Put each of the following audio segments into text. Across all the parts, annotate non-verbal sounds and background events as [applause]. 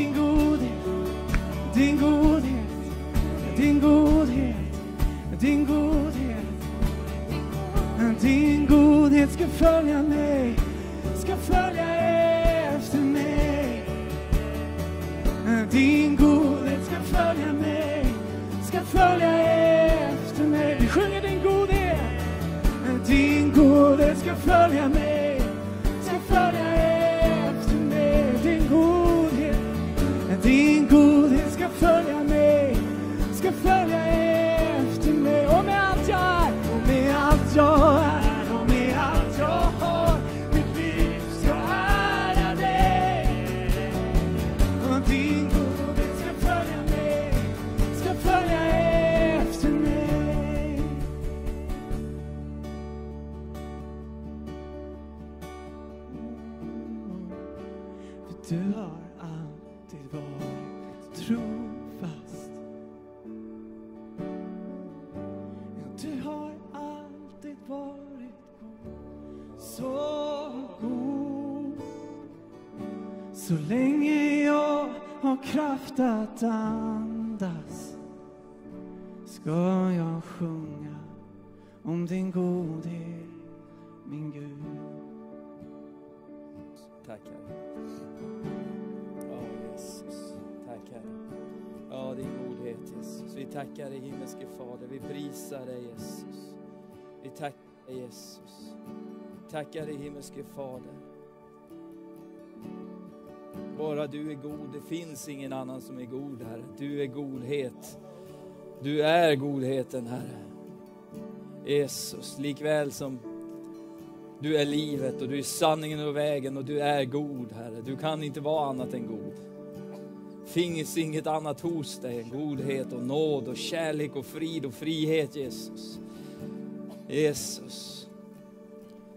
din godhet, din godhet, din godhet, din godhet. Din godhet ska följa mig, ska följa efter mig. Din godhet ska följa mig, ska följa efter mig. Vi sjunger din godhet. Din godhet ska följa så god. Så länge jag har kraft att andas ska jag sjunga om din godhet, min Gud. Tack Herre. Ja, Jesus. Tack Herre. Ja, din godhet Jesus. Vi tackar dig himmelske Fader. Vi prisar dig Jesus. Vi tackar dig Jesus. Tackar dig himmelske Fader. Bara du är god. Det finns ingen annan som är god Herre. Du är godhet. Du är godheten Herre. Jesus, likväl som du är livet och du är sanningen och vägen och du är god, Herre. Du kan inte vara annat än god. Finns inget annat hos dig än godhet och nåd och kärlek och frid och frihet, Jesus. Jesus.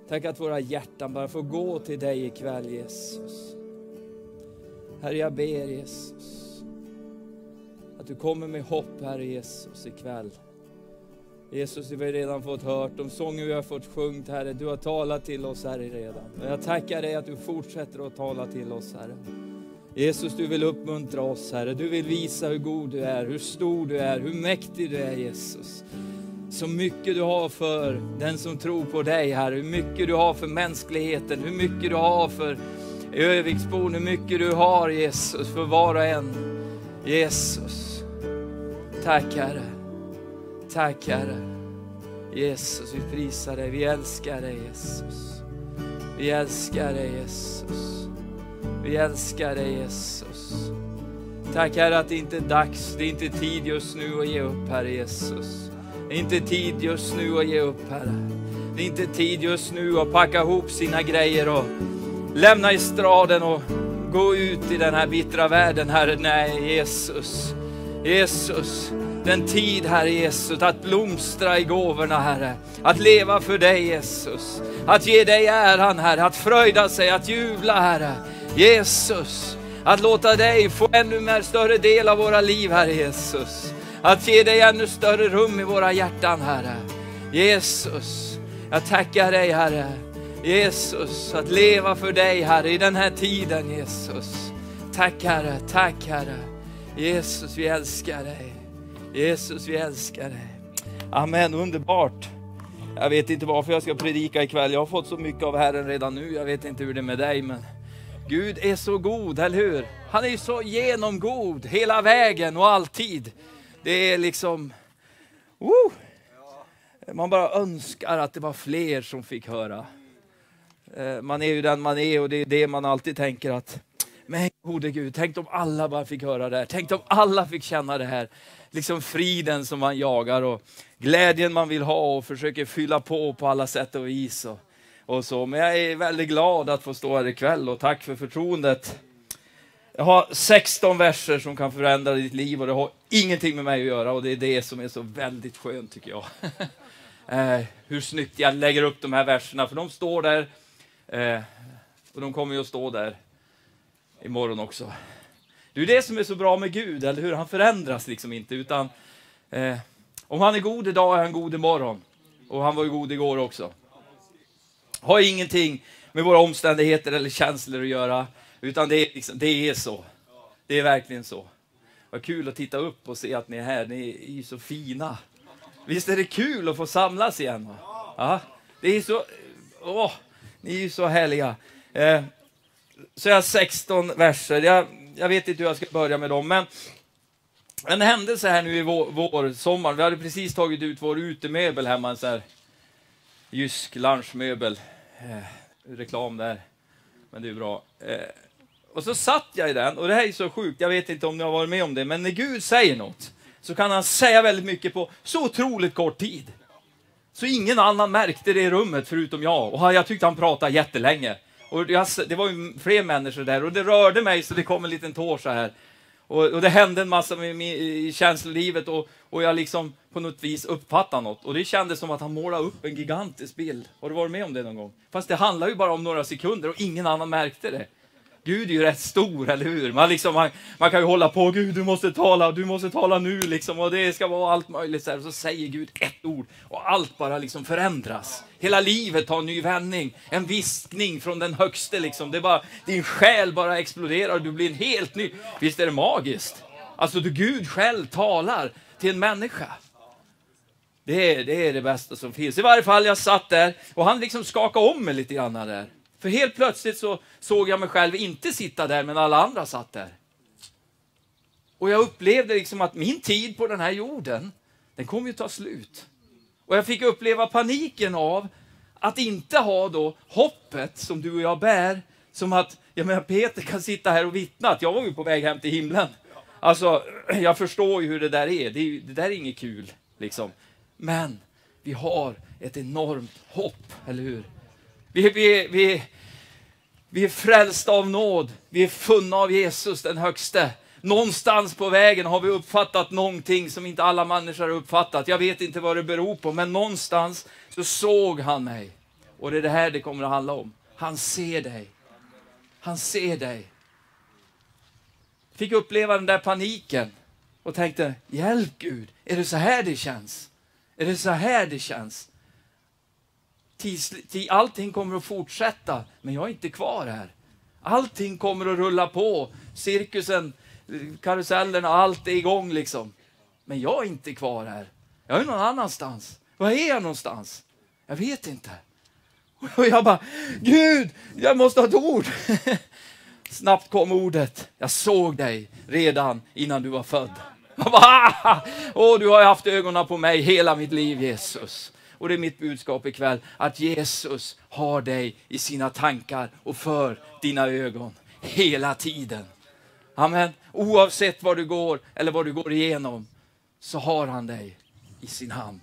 Tack att våra hjärtan bara får gå till dig ikväll, Jesus. Herre, jag ber Jesus att du kommer med hopp, Herre Jesus, ikväll. Jesus, vi har redan fått hört de sånger vi har fått sjungt, Herre. Du har talat till oss, Herre, redan. Och jag tackar dig att du fortsätter att tala till oss, Herre. Jesus, du vill uppmuntra oss, Herre. Du vill visa hur god du är, hur stor du är, hur mäktig du är, Jesus. Så mycket du har för den som tror på dig, Herre. Hur mycket du har för mänskligheten, hur mycket du har för Öviksbon, hur mycket du har, Jesus, för var och en. Jesus. Tack, Herre. Tack Herre. Jesus, vi prisar dig. Vi älskar dig Jesus. Vi älskar dig Jesus. Vi älskar dig Jesus. Tack Herre att det inte är dags, det är inte tid just nu att ge upp Herre Jesus. Det är inte tid just nu att ge upp Herre. Det är inte tid just nu att packa ihop sina grejer och lämna estraden och gå ut i den här bittra världen Herre. Nej Jesus. Jesus, den tid, Herre Jesus, att blomstra i gåvorna, Herre. Att leva för dig, Jesus. Att ge dig äran, Herre. Att fröjda sig, att jubla, Herre. Jesus, att låta dig få ännu mer större del av våra liv, Herre Jesus. Att ge dig ännu större rum i våra hjärtan, Herre. Jesus, jag tackar dig, Herre. Jesus, att leva för dig, Herre, i den här tiden, Jesus. Tack, Herre. Tack, Herre. Jesus, vi älskar dig. Jesus, vi älskar dig. Amen, underbart. Jag vet inte varför jag ska predika ikväll. Jag har fått så mycket av Herren redan nu. Jag vet inte hur det är med dig, men Gud är så god, eller hur? Han är så genomgod hela vägen och alltid. Det är liksom... Woo! Man bara önskar att det var fler som fick höra. Eh, man är ju den man är och det är det man alltid tänker att men gode Gud, tänk om alla bara fick höra det här. Tänk om alla fick känna det här. Liksom friden som man jagar och glädjen man vill ha och försöker fylla på på alla sätt och vis. Och, och så. Men jag är väldigt glad att få stå här ikväll och tack för förtroendet. Jag har 16 verser som kan förändra ditt liv och det har ingenting med mig att göra och det är det som är så väldigt skönt tycker jag. [laughs] eh, hur snyggt jag lägger upp de här verserna för de står där eh, och de kommer ju att stå där imorgon också. Det är det som är så bra med Gud, eller hur? Han förändras liksom inte, utan eh, om han är god idag är han god imorgon. Och han var ju god igår också. Har ingenting med våra omständigheter eller känslor att göra, utan det är, liksom, det är så. Det är verkligen så. Vad kul att titta upp och se att ni är här. Ni är ju så fina. Visst är det kul att få samlas igen? Va? Ja, det är så... Åh, ni är ju så härliga. Eh, så jag har 16 verser. Jag, jag vet inte hur jag ska börja med dem, men en händelse här nu i vår, vår sommar. Vi hade precis tagit ut vår utemöbel hemma, en sån här Jysk lunchmöbel. Eh, reklam där, men det är bra. Eh, och så satt jag i den, och det här är så sjukt, jag vet inte om ni har varit med om det, men när Gud säger något så kan han säga väldigt mycket på så otroligt kort tid. Så ingen annan märkte det i rummet förutom jag, och jag tyckte han pratade jättelänge. Och jag, det var ju fler människor där, och det rörde mig så det kom en liten tår så här. Och, och det hände en massa med, med, i känslolivet och, och jag liksom på något vis uppfattade något. Och det kändes som att han målade upp en gigantisk bild. Har du varit med om det någon gång? Fast det handlar ju bara om några sekunder och ingen annan märkte det. Gud är ju rätt stor, eller hur? Man, liksom, man, man kan ju hålla på, Gud du måste tala, du måste tala nu liksom, och det ska vara allt möjligt. Så, här. så säger Gud ett ord och allt bara liksom förändras. Hela livet tar en ny vändning, en viskning från den högste liksom. Det är bara, din själ bara exploderar och du blir en helt ny. Visst är det magiskt? Alltså, du, Gud själv talar till en människa. Det är, det är det bästa som finns. I varje fall, jag satt där och han liksom skakade om mig lite grann där. För helt plötsligt så såg jag mig själv inte sitta där, men alla andra satt där. Och jag upplevde liksom att min tid på den här jorden, den kommer ju ta slut. Och jag fick uppleva paniken av att inte ha då hoppet som du och jag bär, som att, jag menar Peter kan sitta här och vittna att jag var ju på väg hem till himlen. Alltså, jag förstår ju hur det där är. Det, det där är inget kul, liksom. Men vi har ett enormt hopp, eller hur? Vi, vi, vi, vi är frälsta av nåd. Vi är funna av Jesus, den högste. Någonstans på vägen har vi uppfattat någonting som inte alla människor har uppfattat. Jag vet inte vad det beror på, men någonstans så såg han mig. Och det är det här det kommer att handla om. Han ser dig. Han ser dig. Fick uppleva den där paniken och tänkte, hjälp Gud, är det så här det känns? Är det så här det känns? Allting kommer att fortsätta, men jag är inte kvar här. Allting kommer att rulla på. Cirkusen, karusellerna, allt är igång liksom. Men jag är inte kvar här. Jag är någon annanstans. Var är jag någonstans? Jag vet inte. [laughs] Och jag bara, Gud, jag måste ha ett ord. [laughs] Snabbt kom ordet. Jag såg dig redan innan du var född. Åh, [laughs] oh, Åh, du har haft ögonen på mig hela mitt liv, Jesus. Och det är mitt budskap ikväll, att Jesus har dig i sina tankar och för dina ögon hela tiden. Amen. Oavsett var du går eller vad du går igenom så har han dig i sin hand.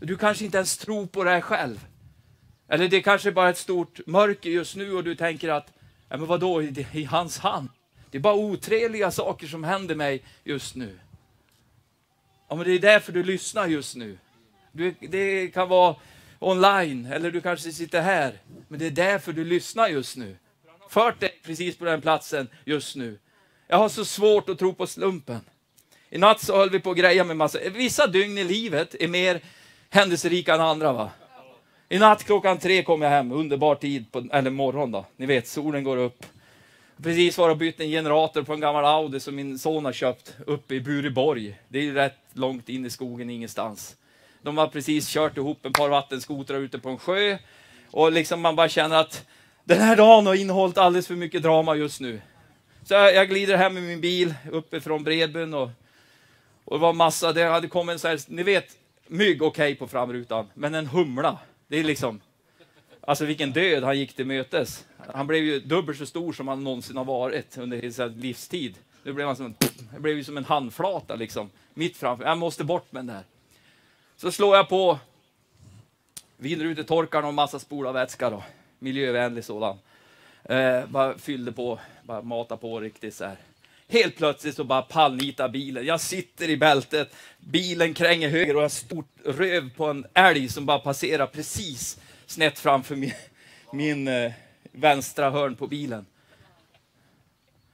Du kanske inte ens tror på det här själv. Eller det kanske bara är ett stort mörker just nu och du tänker att, ja, men vadå, i, i hans hand? Det är bara otrevliga saker som händer mig just nu. Ja, men det är därför du lyssnar just nu. Du, det kan vara online, eller du kanske sitter här. Men det är därför du lyssnar just nu. Fört dig precis på den platsen just nu. Jag har så svårt att tro på slumpen. I natt så höll vi på att greja med massa... Vissa dygn i livet är mer händelserika än andra. va? I natt klockan tre kom jag hem, underbar tid, på, eller morgon då. Ni vet, solen går upp. Precis var och bytt en generator på en gammal Audi som min son har köpt uppe i Buriborg. Det är ju rätt långt in i skogen ingenstans. De har precis kört ihop ett par vattenskotrar ute på en sjö och liksom man bara känner att den här dagen har innehållit alldeles för mycket drama just nu. Så jag, jag glider hem med min bil uppifrån Bredbyn och, och det var massa, det hade kommit en sån här, ni vet, mygg okej okay på framrutan, men en humla, det är liksom, alltså vilken död han gick till mötes. Han blev ju dubbelt så stor som han någonsin har varit under sin livstid. Nu blev han som en, det blev ju som en handflata liksom, mitt framför. Jag måste bort med den där. Så slår jag på vindrutetorkaren och massa spolarvätska, då. Miljövänlig sådan. Eh, bara fyllde på, bara matade på riktigt så här. Helt plötsligt så bara pallnitar bilen. Jag sitter i bältet, bilen kränger höger och jag har stort röv på en älg som bara passerar precis snett framför min, min eh, vänstra hörn på bilen.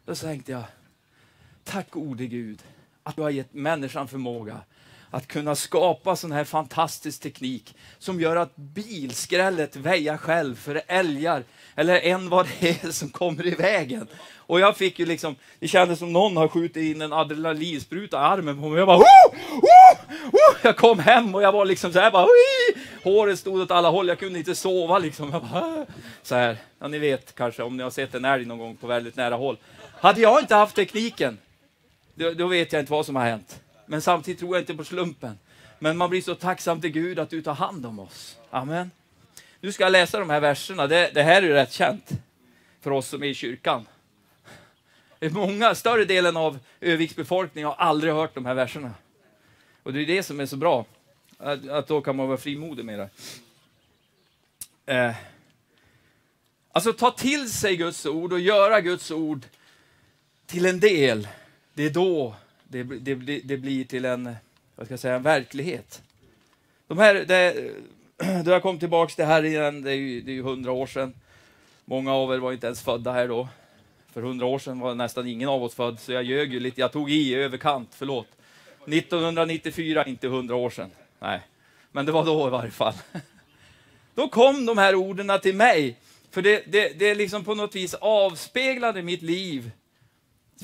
Då tänkte jag, tack gode Gud att du har gett människan förmåga att kunna skapa sån här fantastisk teknik som gör att bilskrället väjar själv för älgar eller en vad det är som kommer i vägen. Och jag fick ju liksom, det kändes som någon har skjutit in en adrenalinspruta i armen på mig. Jag bara, oh, oh, oh! Jag kom hem och jag var liksom så här bara, Oi! håret stod åt alla håll, jag kunde inte sova liksom. Jag bara, äh. så här, ja ni vet kanske om ni har sett en älg någon gång på väldigt nära håll. Hade jag inte haft tekniken, då, då vet jag inte vad som har hänt. Men samtidigt tror jag inte på slumpen. Men man blir så tacksam till Gud att du tar hand om oss. Amen. Nu ska jag läsa de här verserna. Det, det här är ju rätt känt för oss som är i kyrkan. Många, större delen av Öviks befolkning har aldrig hört de här verserna. Och det är det som är så bra, att, att då kan man vara frimodig med det. Eh. Alltså ta till sig Guds ord och göra Guds ord till en del. Det är då det, det, det blir till en, vad ska jag säga, en verklighet. De här, det, då jag kom tillbaks till här igen, det är ju, det är ju hundra år sedan. Många av er var inte ens födda här då. För hundra år sedan var nästan ingen av oss född, så jag ljög ju lite. Jag tog i i överkant, förlåt. 1994, inte hundra år sedan. Nej, men det var då i varje fall. [laughs] Då kom de här orden till mig, för det, det, det liksom på något vis avspeglade mitt liv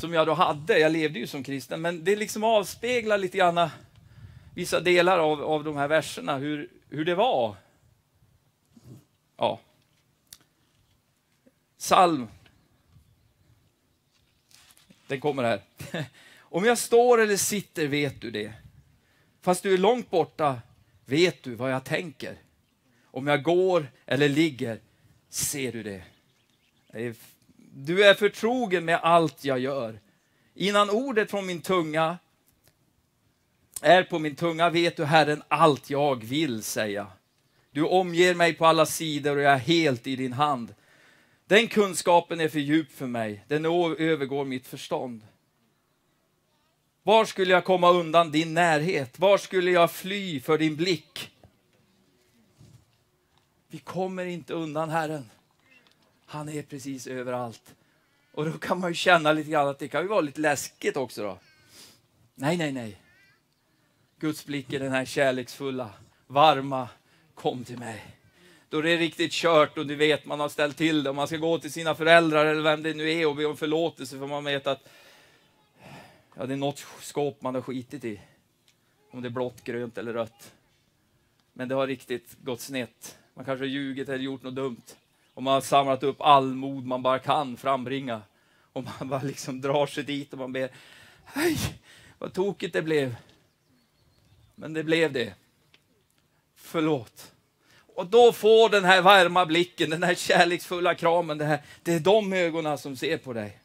som jag då hade. Jag levde ju som kristen, men det liksom avspeglar lite grann vissa delar av, av de här verserna, hur, hur det var. Ja. Psalm. Den kommer här. [laughs] Om jag står eller sitter vet du det. Fast du är långt borta vet du vad jag tänker. Om jag går eller ligger ser du det. Du är förtrogen med allt jag gör. Innan ordet från min tunga är på min tunga vet du Herren allt jag vill säga. Du omger mig på alla sidor och jag är helt i din hand. Den kunskapen är för djup för mig, den övergår mitt förstånd. Var skulle jag komma undan din närhet? Var skulle jag fly för din blick? Vi kommer inte undan Herren. Han är precis överallt. Och då kan man ju känna lite grann att det kan ju vara lite läskigt också då. Nej, nej, nej. Guds blick är den här kärleksfulla, varma, kom till mig. Då det är riktigt kört och du vet man har ställt till det och man ska gå till sina föräldrar eller vem det nu är och be om förlåtelse för man vet att ja, det är något skåp man har skitit i. Om det är blått, grönt eller rött. Men det har riktigt gått snett. Man kanske har ljugit eller gjort något dumt. Och man har samlat upp all mod man bara kan frambringa. Och man bara liksom drar sig dit och man ber, hej, vad tokigt det blev. Men det blev det. Förlåt. Och då får den här varma blicken, den här kärleksfulla kramen, det, här, det är de ögonen som ser på dig.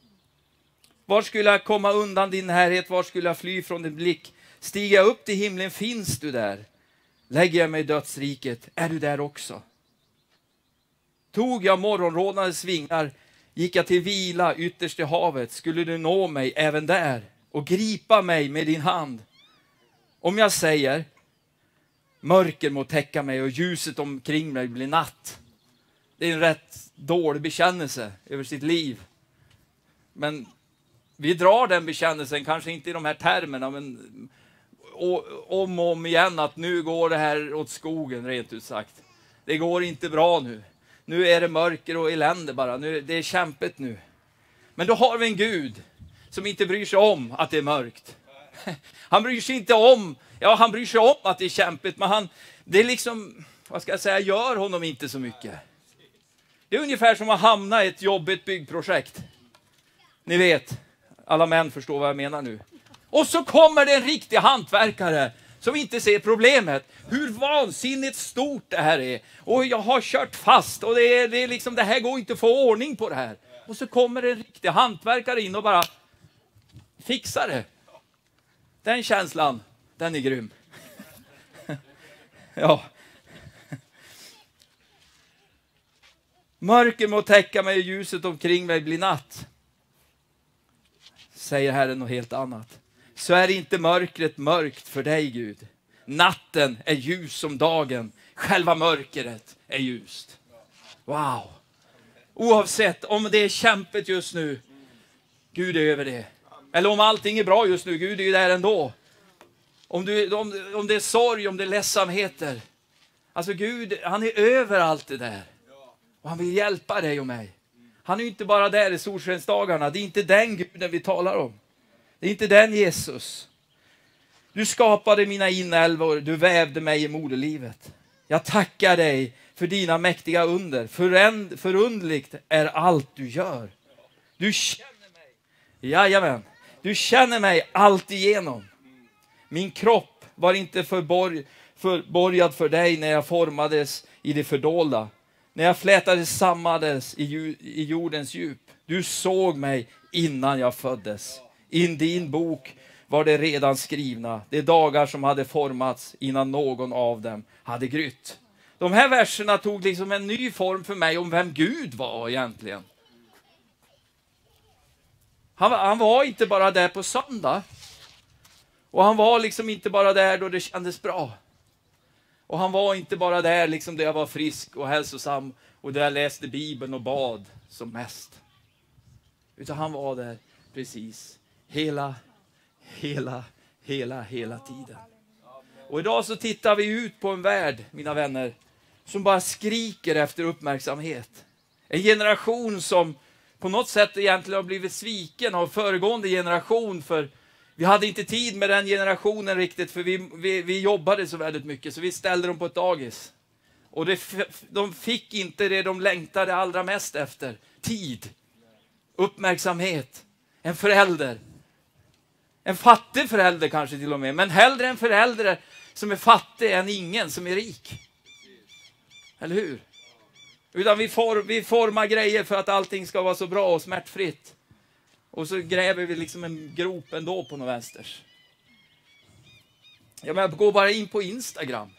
Var skulle jag komma undan din närhet? Var skulle jag fly från din blick? Stiger jag upp till himlen, finns du där? Lägger jag mig i dödsriket, är du där också? Tog jag morgonrådnadens vingar, gick jag till vila ytterst i havet, skulle du nå mig även där och gripa mig med din hand. Om jag säger, mörker må täcka mig och ljuset omkring mig blir natt. Det är en rätt dålig bekännelse över sitt liv. Men vi drar den bekännelsen, kanske inte i de här termerna, men om och om igen att nu går det här åt skogen, rent ut sagt. Det går inte bra nu. Nu är det mörker och elände bara. Nu, det är kämpigt nu. Men då har vi en Gud som inte bryr sig om att det är mörkt. [laughs] Han bryr sig inte om, ja han bryr sig om att det är kämpigt, men han, det är liksom, vad ska jag säga, gör honom inte så mycket. Det är ungefär som att hamna i ett jobbigt byggprojekt. Ni vet, alla män förstår vad jag menar nu. Och så kommer det en riktig hantverkare som inte ser problemet. Hur vansinnigt stort det här är. Och jag har kört fast och det är, det är liksom, det här går inte att få ordning på det här. Och så kommer en riktig hantverkare in och bara fixar det. Den känslan, den är grym. [laughs] ja. Mörker må täcka mig och ljuset omkring mig blir natt. Säger Herren något helt annat så är inte mörkret mörkt för dig, Gud. Natten är ljus som dagen. Själva mörkret är ljust. Wow! Oavsett om det är kämpigt just nu, Gud är över det. Eller om allting är bra just nu, Gud är ju där ändå. Om, du, om, om det är sorg, om det är ledsamheter. Alltså Gud, han är över allt det där. Och han vill hjälpa dig och mig. Han är ju inte bara där i solskensdagarna. Det är inte den guden vi talar om. Det är inte den Jesus. Du skapade mina inälvor, du vävde mig i moderlivet. Jag tackar dig för dina mäktiga under. Föränd, förundligt är allt du gör. Du känner mig. Jajamän. Du känner mig allt igenom. Min kropp var inte förborg, förborgad för dig när jag formades i det fördolda. När jag flätades sammades i, i jordens djup. Du såg mig innan jag föddes. I din bok var det redan skrivna, de dagar som hade formats innan någon av dem hade grytt. De här verserna tog liksom en ny form för mig om vem Gud var egentligen. Han, han var inte bara där på söndag. Och han var liksom inte bara där då det kändes bra. Och han var inte bara där liksom där jag var frisk och hälsosam och där jag läste Bibeln och bad som mest. Utan han var där precis hela, hela, hela, hela tiden. Och idag så tittar vi ut på en värld, mina vänner, som bara skriker efter uppmärksamhet. En generation som på något sätt egentligen har blivit sviken av föregående generation för vi hade inte tid med den generationen riktigt för vi, vi, vi jobbade så väldigt mycket så vi ställde dem på ett dagis. Och det, de fick inte det de längtade allra mest efter. Tid, uppmärksamhet, en förälder. En fattig förälder kanske till och med, men hellre en förälder som är fattig än ingen som är rik. Eller hur? Utan vi, for, vi formar grejer för att allting ska vara så bra och smärtfritt. Och så gräver vi liksom en grop ändå på något vänsters. Ja, men gå bara in på Instagram.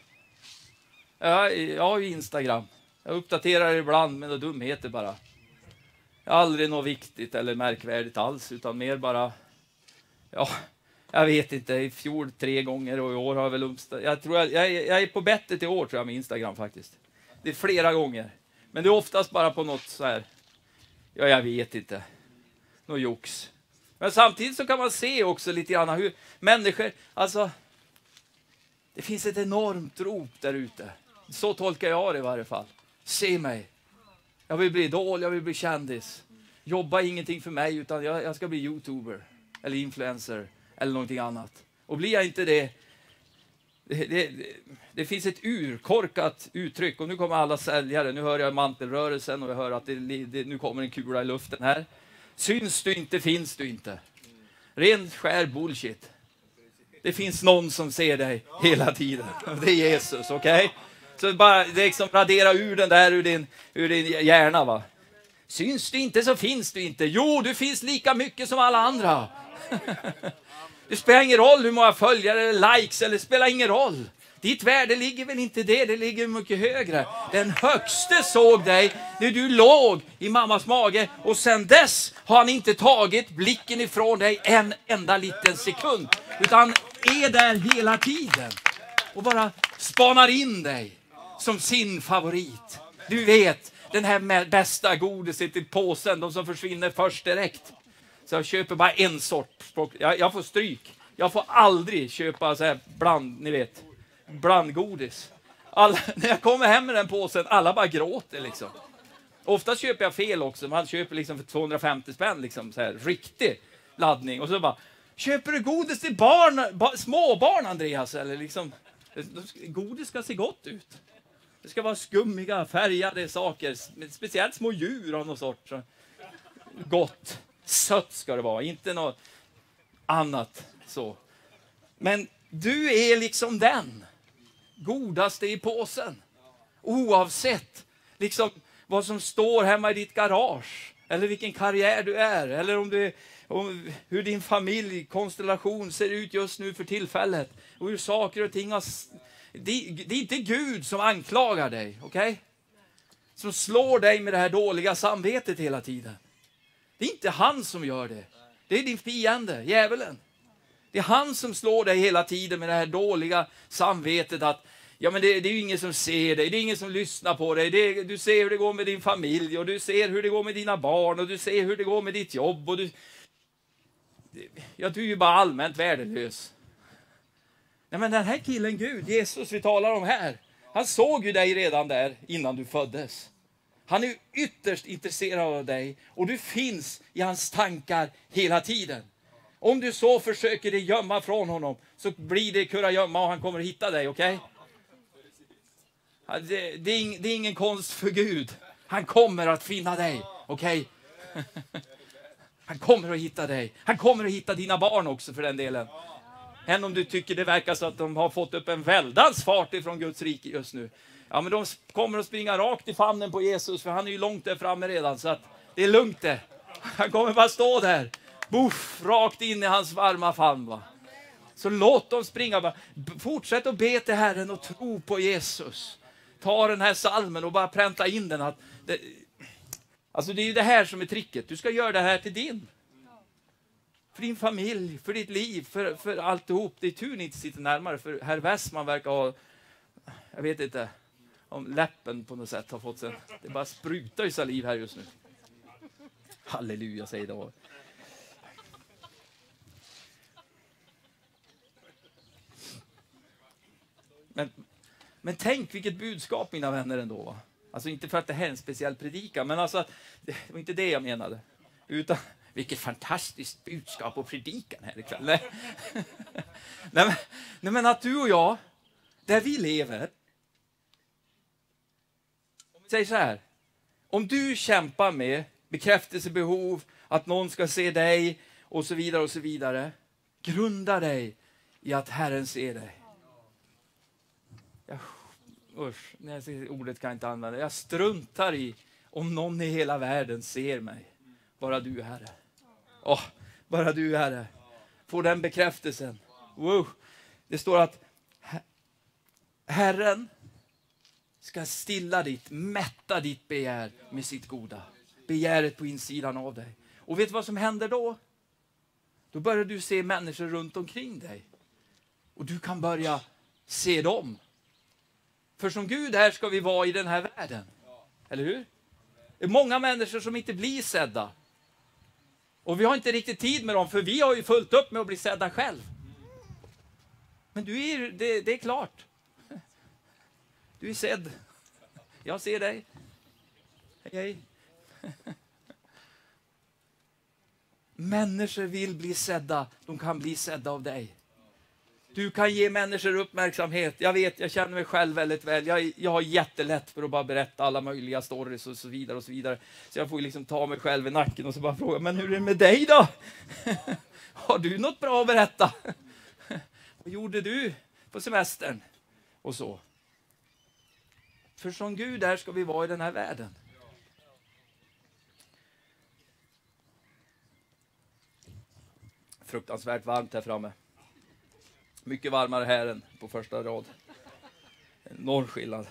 Jag, jag har ju Instagram. Jag uppdaterar ibland med några dumheter bara. Aldrig något viktigt eller märkvärdigt alls, utan mer bara... Ja, jag vet inte. I fjol tre gånger och i år har jag väl. Jag, tror jag, jag, jag är på bettet i år tror jag med Instagram faktiskt. Det är flera gånger. Men det är oftast bara på något så här, ja jag vet inte, något jox. Men samtidigt så kan man se också lite grann hur människor, alltså, det finns ett enormt rop där ute. Så tolkar jag det i varje fall. Se mig. Jag vill bli idol, jag vill bli kändis. Jobba ingenting för mig, utan jag, jag ska bli youtuber eller influencer eller någonting annat. Och blir jag inte det, det, det, det, finns ett urkorkat uttryck och nu kommer alla säljare, nu hör jag mantelrörelsen och jag hör att det, nu kommer en kula i luften här. Syns du inte finns du inte. Ren skär bullshit. Det finns någon som ser dig hela tiden. Det är Jesus, okej? Okay? Så bara liksom radera ur den där ur din, ur din hjärna. Va? Syns du inte så finns du inte. Jo, du finns lika mycket som alla andra. [laughs] Det spelar ingen roll hur många följare eller likes, eller det spelar ingen roll. Ditt värde ligger väl inte det, det ligger mycket högre. Den högste såg dig när du låg i mammas mage och sen dess har han inte tagit blicken ifrån dig en enda liten sekund. Utan han är där hela tiden och bara spanar in dig som sin favorit. Du vet, den här bästa godiset i påsen, de som försvinner först direkt. Så jag köper bara en sort. Jag, jag får stryk. Jag får aldrig köpa så här bland, ni vet, blandgodis. Alla, [laughs] när jag kommer hem med den påsen, alla bara gråter liksom. Ofta köper jag fel också. Man köper liksom för 250 spänn, liksom så här, riktig laddning. Och så bara, köper du godis till barn, ba, småbarn Andreas? Eller liksom, godis ska se gott ut. Det ska vara skummiga, färgade saker, speciellt små djur av någon sort. Gott. Sött ska det vara, inte något annat så. Men du är liksom den godaste i påsen. Oavsett liksom vad som står hemma i ditt garage eller vilken karriär du är eller om du, om hur din familjkonstellation ser ut just nu för tillfället och hur saker och ting har... Det, det är inte Gud som anklagar dig, okej? Okay? Som slår dig med det här dåliga samvetet hela tiden. Det är inte han som gör det. Det är din fiende, djävulen. Det är han som slår dig hela tiden med det här dåliga samvetet att ja, men det, det är ju ingen som ser dig, det är ingen som lyssnar på dig. Det, du ser hur det går med din familj och du ser hur det går med dina barn och du ser hur det går med ditt jobb. Och du, ja, du är ju bara allmänt värdelös. Nej men den här killen Gud, Jesus vi talar om här, han såg ju dig redan där innan du föddes. Han är ytterst intresserad av dig och du finns i hans tankar hela tiden. Om du så försöker dig gömma från honom så blir det kurragömma och han kommer att hitta dig, okej? Okay? Det, det, är det, är ingen konst för Gud. Han kommer att finna dig, okej? Okay? [laughs] Han kommer att hitta dig. Han kommer att hitta dina barn också för den delen. Än om du tycker det verkar så att de har fått upp en väldans fart ifrån Guds rike just nu. Ja, men de kommer att springa rakt i famnen på Jesus, för han är ju långt där framme redan, så att det är lugnt det. [laughs] Han kommer bara stå där, Buff, rakt in i hans varma famn. Va? Så låt dem springa. Fortsätt att be till Herren och tro på Jesus. Ta den här salmen och bara pränta in den. Att det, alltså det är ju det här som är tricket. Du ska göra det här till din. För din familj, för ditt liv, för, för alltihop. Det är tur ni inte sitter närmare, för herr Westman verkar ha, jag vet inte, om läppen på något sätt har fått sig, det bara sprutar ju saliv här just nu. Halleluja, säger David. Men, men tänk vilket budskap mina vänner ändå. Va? Alltså inte för att det här är en speciell predikan, men alltså, det var inte det jag menade. Utan vilket fantastiskt budskap och predikan här ikväll. Nej. [laughs] nej, men, nej men att du och jag, där vi lever, Säg så här, om du kämpar med bekräftelsebehov, att någon ska se dig och så vidare och så vidare. Grunda dig i att Herren ser dig. Jag, usch, nej, ordet kan jag inte använda. Jag struntar i om någon i hela världen ser mig. Bara du, Herre. Oh, bara du, Herre. Få den bekräftelsen. Wow. Det står att Herren ska stilla ditt, mätta ditt begär med sitt goda. Begäret på insidan av dig. Och vet du vad som händer då? Då börjar du se människor runt omkring dig. Och du kan börja se dem. För som Gud är ska vi vara i den här världen. Eller hur? Det är många människor som inte blir sedda. Och vi har inte riktigt tid med dem, för vi har ju fullt upp med att bli sedda själv. Men du är, det, det är klart. Du är sedd. Jag ser dig. Hej, hej. Människor vill bli sedda. De kan bli sedda av dig. Du kan ge människor uppmärksamhet. Jag vet, jag känner mig själv väldigt väl. Jag, jag har jättelätt för att bara berätta alla möjliga stories och så vidare. och Så vidare. Så jag får liksom ta mig själv i nacken och så bara fråga, men hur är det med dig då? [laughs] har du något bra att berätta? [laughs] Vad gjorde du på semestern? Och så. För som Gud är ska vi vara i den här världen. Fruktansvärt varmt här framme. Mycket varmare här än på första rad. Enorm skillnad.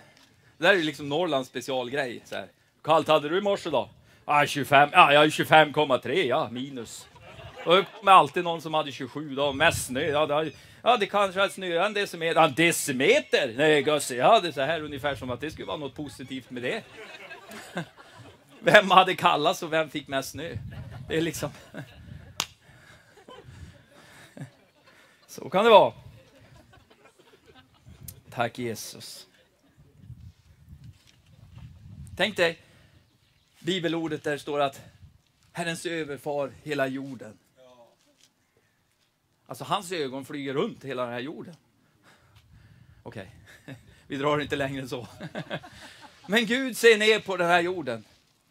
Det där är liksom Norrlands specialgrej. Så här. Kallt hade du i morse då? Ah, 25, ja, jag är 25,3 ja, minus. Och med alltid någon som hade 27 då, mest snö. Ja, det, ja, det kanske har snöat en decimeter. En decimeter? Nej, gosse, ja, det är så här ungefär som att det skulle vara något positivt med det. [laughs] Vem hade kallats och vem fick mest snö? Det är liksom... [laughs] Så kan det vara. Tack Jesus. Tänk dig bibelordet där det står att Herrens överfar hela jorden. Alltså hans ögon flyger runt hela den här jorden. Okej, okay. [laughs] vi drar inte längre än så. [laughs] Men Gud ser ner på den här jorden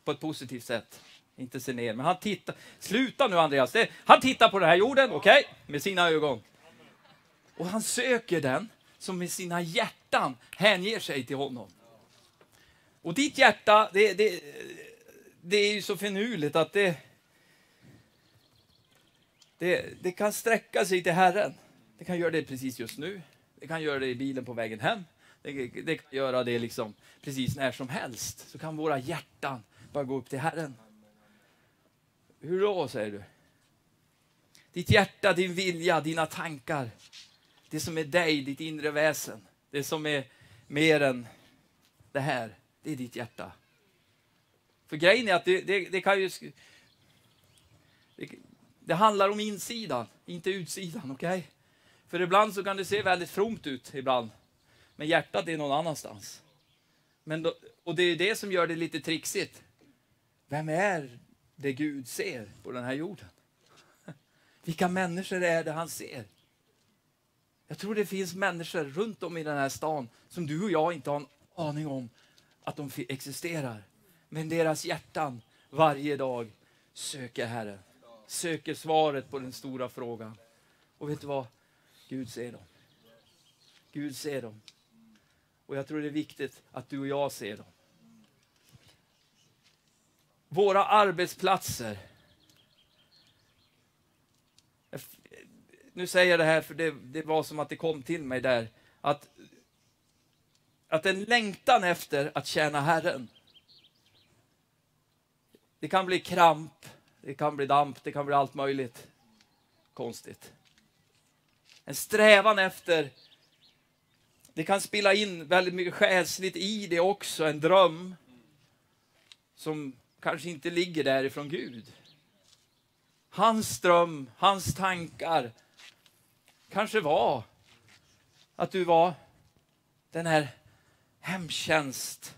på ett positivt sätt. Inte se ner, men han tittar. Sluta nu Andreas. Han tittar på den här jorden, okej, okay, med sina ögon. Och han söker den som med sina hjärtan hänger sig till honom. Och ditt hjärta, det, det, det är ju så finurligt att det, det, det kan sträcka sig till Herren. Det kan göra det precis just nu. Det kan göra det i bilen på vägen hem. Det, det kan göra det liksom precis när som helst. Så kan våra hjärtan bara gå upp till Herren. Hur då, säger du? Ditt hjärta, din vilja, dina tankar. Det som är dig, ditt inre väsen. Det som är mer än det här, det är ditt hjärta. För grejen är att det, det, det kan ju... Det, det handlar om insidan, inte utsidan. Okay? För ibland så kan det se väldigt fromt ut ibland. Men hjärtat är någon annanstans. Men då, och det är det som gör det lite trixigt. Vem är det Gud ser på den här jorden? [laughs] Vilka människor är det han ser? Jag tror det finns människor runt om i den här stan som du och jag inte har en aning om att de existerar. Men deras hjärtan varje dag söker Herren. Söker svaret på den stora frågan. Och vet du vad? Gud ser dem. Gud ser dem. Och jag tror det är viktigt att du och jag ser dem. Våra arbetsplatser. Nu säger jag det här för det, det var som att det kom till mig där. Att, att en längtan efter att tjäna Herren. Det kan bli kramp, det kan bli damp, det kan bli allt möjligt konstigt. En strävan efter, det kan spilla in väldigt mycket själsligt i det också, en dröm som kanske inte ligger därifrån Gud. Hans dröm, hans tankar kanske var att du var den här hemtjänst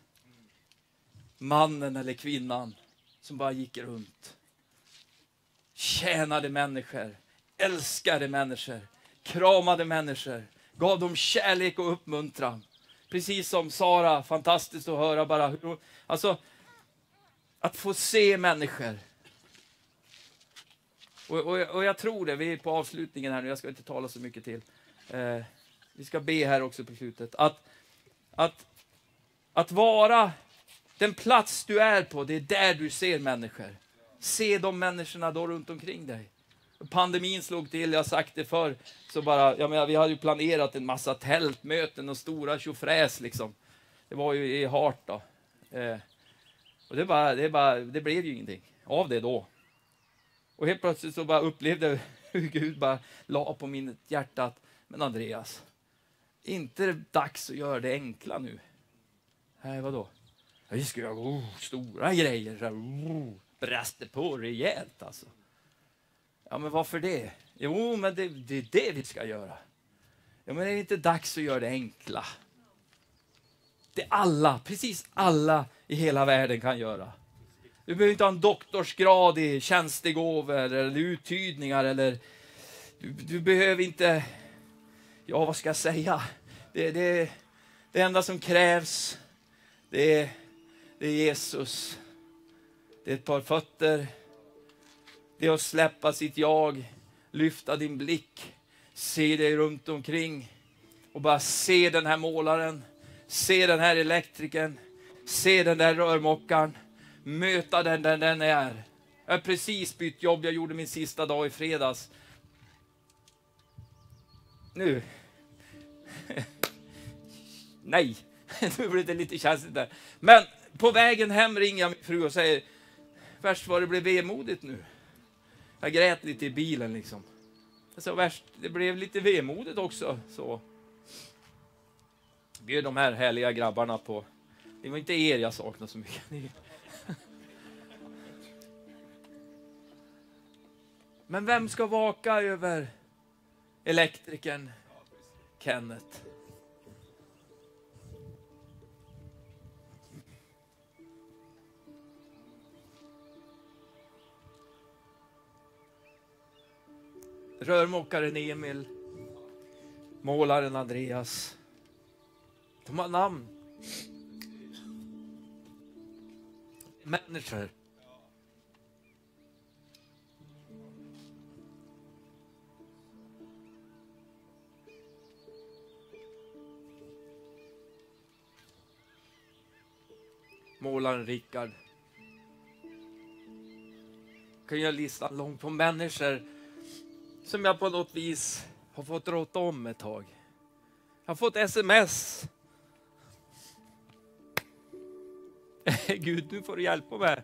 mannen eller kvinnan som bara gick runt. Tjänade människor, älskade människor, kramade människor, gav dem kärlek och uppmuntran. Precis som Sara, fantastiskt att höra bara hur alltså att få se människor. Och, och, och, jag tror det, vi är på avslutningen här nu, jag ska inte tala så mycket till. Eh, vi ska be här också på slutet. Att, att, att vara den plats du är på, det är där du ser människor. Se de människorna då runt omkring dig. Pandemin slog till, jag har sagt det förr, så bara, jag menar, vi hade ju planerat en massa tältmöten och stora tjofräs liksom. Det var ju i Hart då. Eh, och det, bara, det, bara, det blev ju ingenting av det då. Och helt plötsligt så bara upplevde jag [laughs] hur Gud bara la på mitt hjärta att, men Andreas, inte det dags att göra det enkla nu? Nej, vadå? Vi ska göra oh, stora grejer, så här, oh, Brast det på rejält alltså. Ja, men varför det? Jo, men det, det är det vi ska göra. Ja, men är det inte dags att göra det enkla? Det alla, precis alla i hela världen kan göra. Du behöver inte ha en doktorsgrad i tjänstegåvor eller uttydningar eller du, du, behöver inte, ja vad ska jag säga? Det, det, det enda som krävs, det det är Jesus. Det är ett par fötter, det är att släppa sitt jag, lyfta din blick, se dig runt omkring och bara se den här målaren, se den här elektrikern, se den där rörmokaren, möta den där den är. Jag har precis bytt jobb, jag gjorde min sista dag i fredags. Nu. [laughs] Nej, [laughs] nu blev det lite känsligt där. Men på vägen hem ringer jag min fru och säger, värst vad det blev vemodigt nu. Jag grät lite i bilen liksom. Så värst, det blev lite vemodigt också. Så. Bjöd de här härliga grabbarna på, det var inte er jag saknade så mycket. [laughs] Men vem ska vaka över elektrikern Kenneth? Rörmokaren Emil, målaren Andreas. De har namn. Människor. Målaren Rickard. kan göra listan lång på människor som jag på något vis har fått råta om ett tag. Jag har fått sms. [laughs] Gud, nu får du hjälpa mig.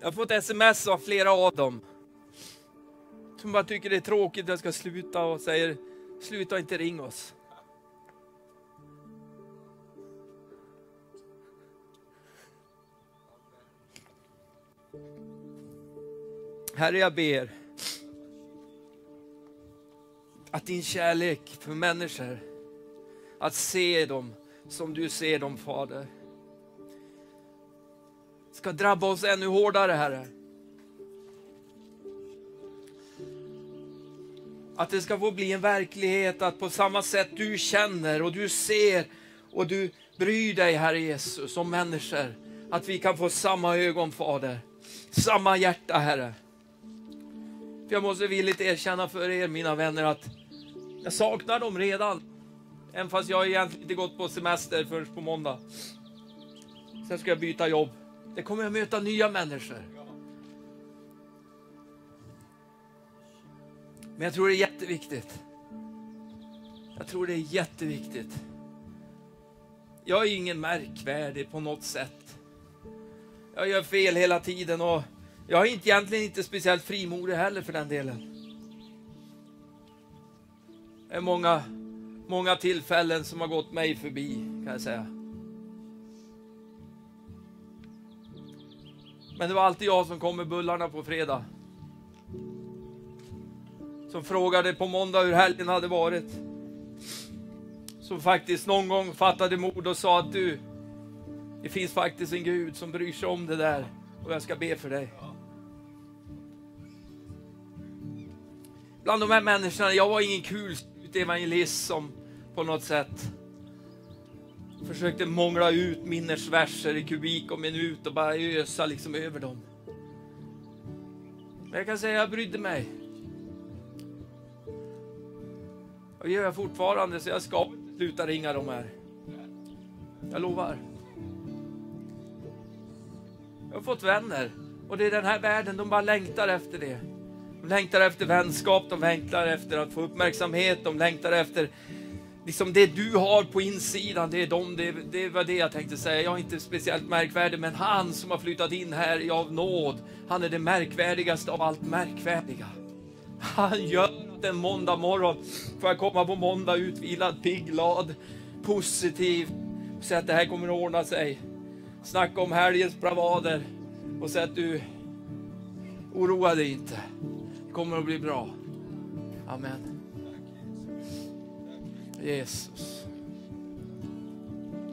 Jag har fått sms av flera av dem. Som bara tycker det är tråkigt att jag ska sluta och säger, sluta inte ring oss. Herre, jag ber att din kärlek för människor, att se dem som du ser dem Fader, ska drabba oss ännu hårdare Herre. Att det ska få bli en verklighet att på samma sätt du känner och du ser och du bryr dig Herre Jesus om människor. Att vi kan få samma ögon Fader, samma hjärta Herre. För jag måste villigt erkänna för er mina vänner att jag saknar dem redan. Även fast jag egentligen inte gått på semester förrän på måndag. Sen ska jag byta jobb. Det kommer jag möta nya människor. Men jag tror det är jätteviktigt. Jag tror det är jätteviktigt. Jag är ingen märkvärdig på något sätt. Jag gör fel hela tiden och jag är egentligen inte speciellt frimodig heller för den delen. Det är många, många tillfällen som har gått mig förbi kan jag säga. Men det var alltid jag som kom med bullarna på fredag. Som frågade på måndag hur helgen hade varit. Som faktiskt någon gång fattade mod och sa att du, det finns faktiskt en Gud som bryr sig om det där och jag ska be för dig. Bland de här människorna, jag var ingen kul evangelist som på något sätt försökte mångla ut minnesverser i kubik och minut och bara ösa liksom över dem. Men jag kan säga, jag brydde mig. Och det gör jag fortfarande, så jag ska sluta ringa de här. Jag lovar. Jag har fått vänner och det är den här världen, de bara längtar efter det. De längtar efter vänskap, de längtar efter att få uppmärksamhet, de längtar efter liksom det du har på insidan, det är de, det, det var det jag tänkte säga. Jag är inte speciellt märkvärdig, men han som har flyttat in här av nåd, han är det märkvärdigaste av allt märkvärdiga. Han gör att en måndag morgon får jag komma på måndag utvilad, pigg, glad, positiv och säga att det här kommer att ordna sig. Snacka om helgens bravader och säga att du, oroa dig inte. Det kommer att bli bra. Amen. Jesus.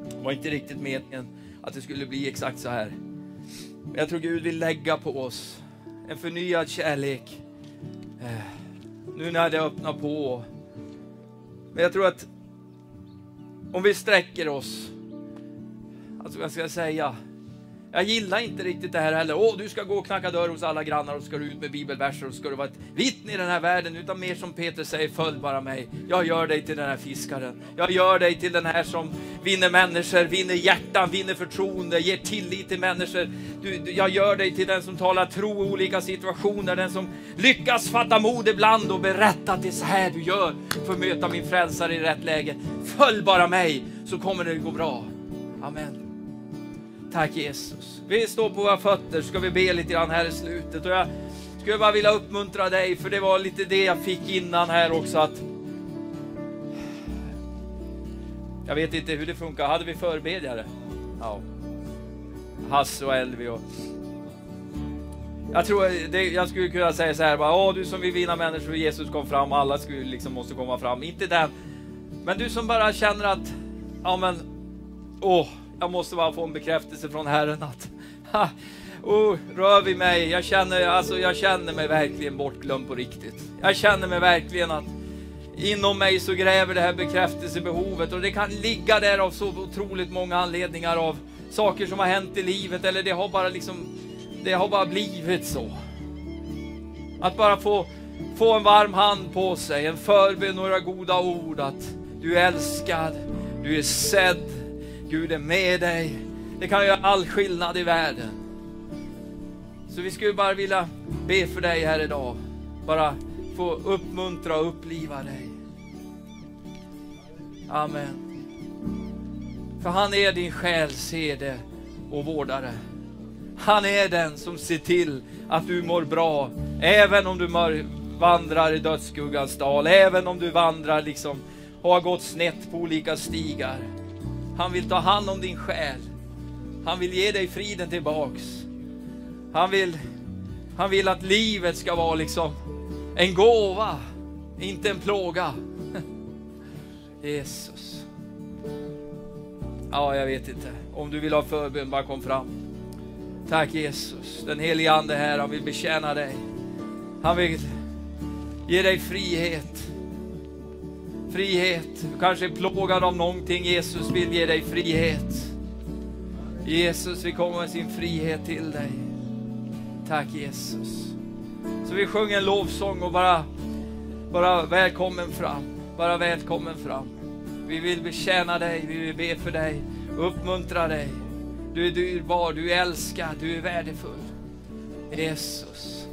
Det var inte riktigt meningen att det skulle bli exakt så här. Men jag tror Gud vill lägga på oss en förnyad kärlek. Eh, nu när det öppnar på. Men jag tror att om vi sträcker oss, alltså vad ska jag säga? Jag gillar inte riktigt det här heller. Åh, du ska gå och knacka dörr hos alla grannar och ska du ut med bibelverser och ska du vara ett vittne i den här världen. Utan mer som Peter säger, följ bara mig. Jag gör dig till den här fiskaren. Jag gör dig till den här som vinner människor, vinner hjärtan, vinner förtroende, ger tillit till människor. Du, du, jag gör dig till den som talar tro i olika situationer, den som lyckas fatta mod ibland och berätta att det är så här du gör för att möta min frälsare i rätt läge. Följ bara mig så kommer det gå bra. Amen. Tack Jesus. Vi står på våra fötter, ska vi be lite grann här i slutet. Och jag skulle bara vilja uppmuntra dig, för det var lite det jag fick innan här också. att Jag vet inte hur det funkar. Hade vi förbedjare? Ja. Hasse och Elvi och... Jag tror det, jag skulle kunna säga så här bara, Åh, du som vill vinna människor, Jesus kom fram, alla skulle liksom måste komma fram. Inte den. Men du som bara känner att, ja men, åh, jag måste bara få en bekräftelse från Herren att ha, oh, rör vid mig. Jag känner, alltså, jag känner mig verkligen bortglömd på riktigt. Jag känner mig verkligen att inom mig så gräver det här bekräftelsebehovet och det kan ligga där av så otroligt många anledningar av saker som har hänt i livet eller det har bara liksom, det har bara blivit så. Att bara få, få en varm hand på sig, en förbön, några goda ord att du är älskad, du är sedd, Gud är med dig. Det kan göra all skillnad i världen. Så vi skulle bara vilja be för dig här idag. Bara få uppmuntra och uppliva dig. Amen. För han är din själs herde och vårdare. Han är den som ser till att du mår bra, även om du vandrar i dödsskuggans dal, även om du vandrar liksom har gått snett på olika stigar. Han vill ta hand om din själ. Han vill ge dig friden tillbaks. Han vill, han vill att livet ska vara liksom en gåva. inte en plåga. [laughs] Jesus. Ja, jag vet inte. Om du vill ha förbön, bara kom fram. Tack Jesus. Den helige Ande här, han vill betjäna dig. Han vill ge dig frihet. Frihet. Du kanske är plågad av någonting. Jesus vill ge dig frihet. Jesus vill komma med sin frihet till dig. Tack Jesus. Så vi sjunger en lovsång och bara, bara välkommen fram. Bara välkommen fram. Vi vill betjäna dig, vi vill be för dig, uppmuntra dig. Du är dyrbar, du är älskad, du är värdefull. Jesus.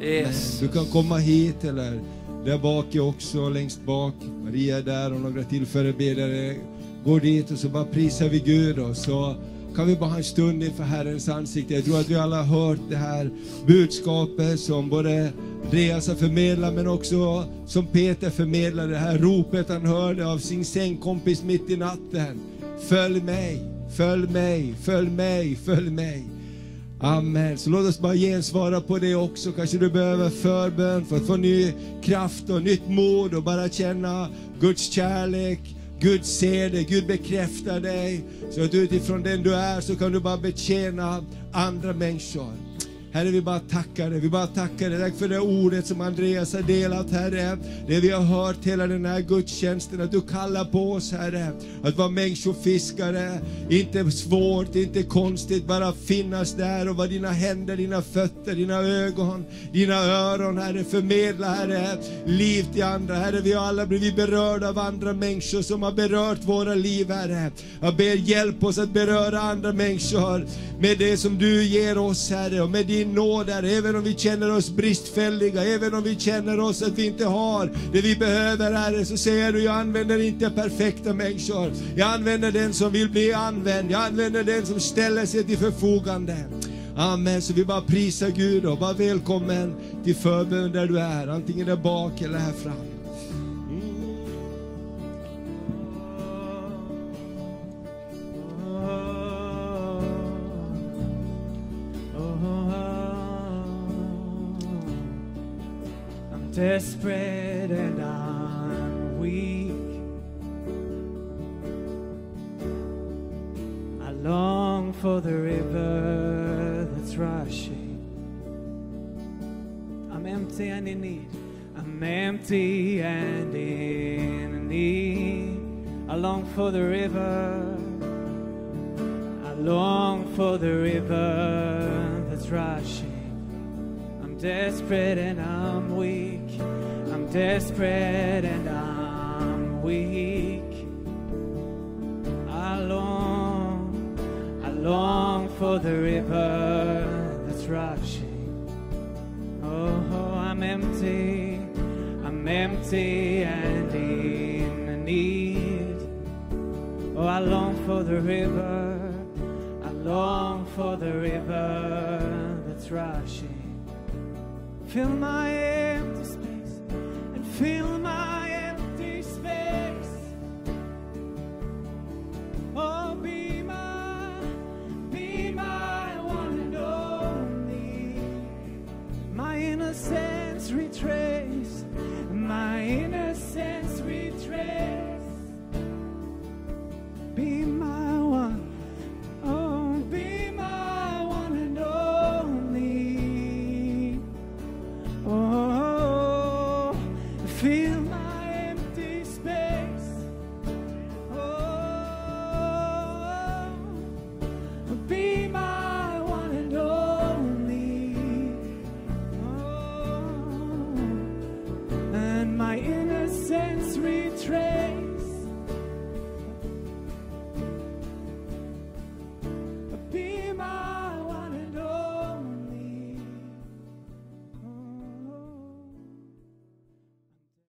Jesus. Du kan komma hit eller där bak är också, längst bak. Maria är där och några till förebedjare. Gå dit och så bara prisar vi Gud och så kan vi bara ha en stund inför Herrens ansikte. Jag tror att vi alla har hört det här budskapet som både Andreas har förmedlat men också som Peter förmedlade, det här ropet han hörde av sin sängkompis mitt i natten. Följ mig, följ mig, följ mig, följ mig. Amen. Så låt oss bara gensvara på det också. Kanske du behöver förbön för att få ny kraft och nytt mod och bara känna Guds kärlek. Gud ser dig, Gud bekräftar dig. Så att utifrån den du är så kan du bara betjäna andra människor. Herre, vi bara tackar dig. Vi bara tackar dig. Tack för det ordet som Andreas har delat, Herre. Det vi har hört hela den här gudstjänsten, att du kallar på oss, Herre. Att vara människofiskare. Inte svårt, inte konstigt, bara finnas där och vara dina händer, dina fötter, dina ögon, dina öron, Herre. Förmedla, Herre, liv till andra. Herre, vi har alla blivit berörda av andra människor som har berört våra liv, Herre. Jag ber hjälp oss att beröra andra människor med det som du ger oss, Herre, och med din nåd, Herre. Även om vi känner oss bristfälliga, även om vi känner oss att vi inte har det vi behöver, Herre, så säger du, jag använder inte perfekta människor. Jag använder den som vill bli använd. Jag använder den som ställer sig till förfogande. Amen, så vi bara prisar Gud och bara välkommen till förbön där du är, antingen där bak eller här fram. Desperate and I'm weak. I long for the river that's rushing. I'm empty and in need. I'm empty and in need. I long for the river. I long for the river that's rushing. I'm desperate and I'm weak. I'm desperate and I'm weak. I long, I long for the river that's rushing. Oh, oh, I'm empty, I'm empty and in need. Oh, I long for the river, I long for the river that's rushing. Fill my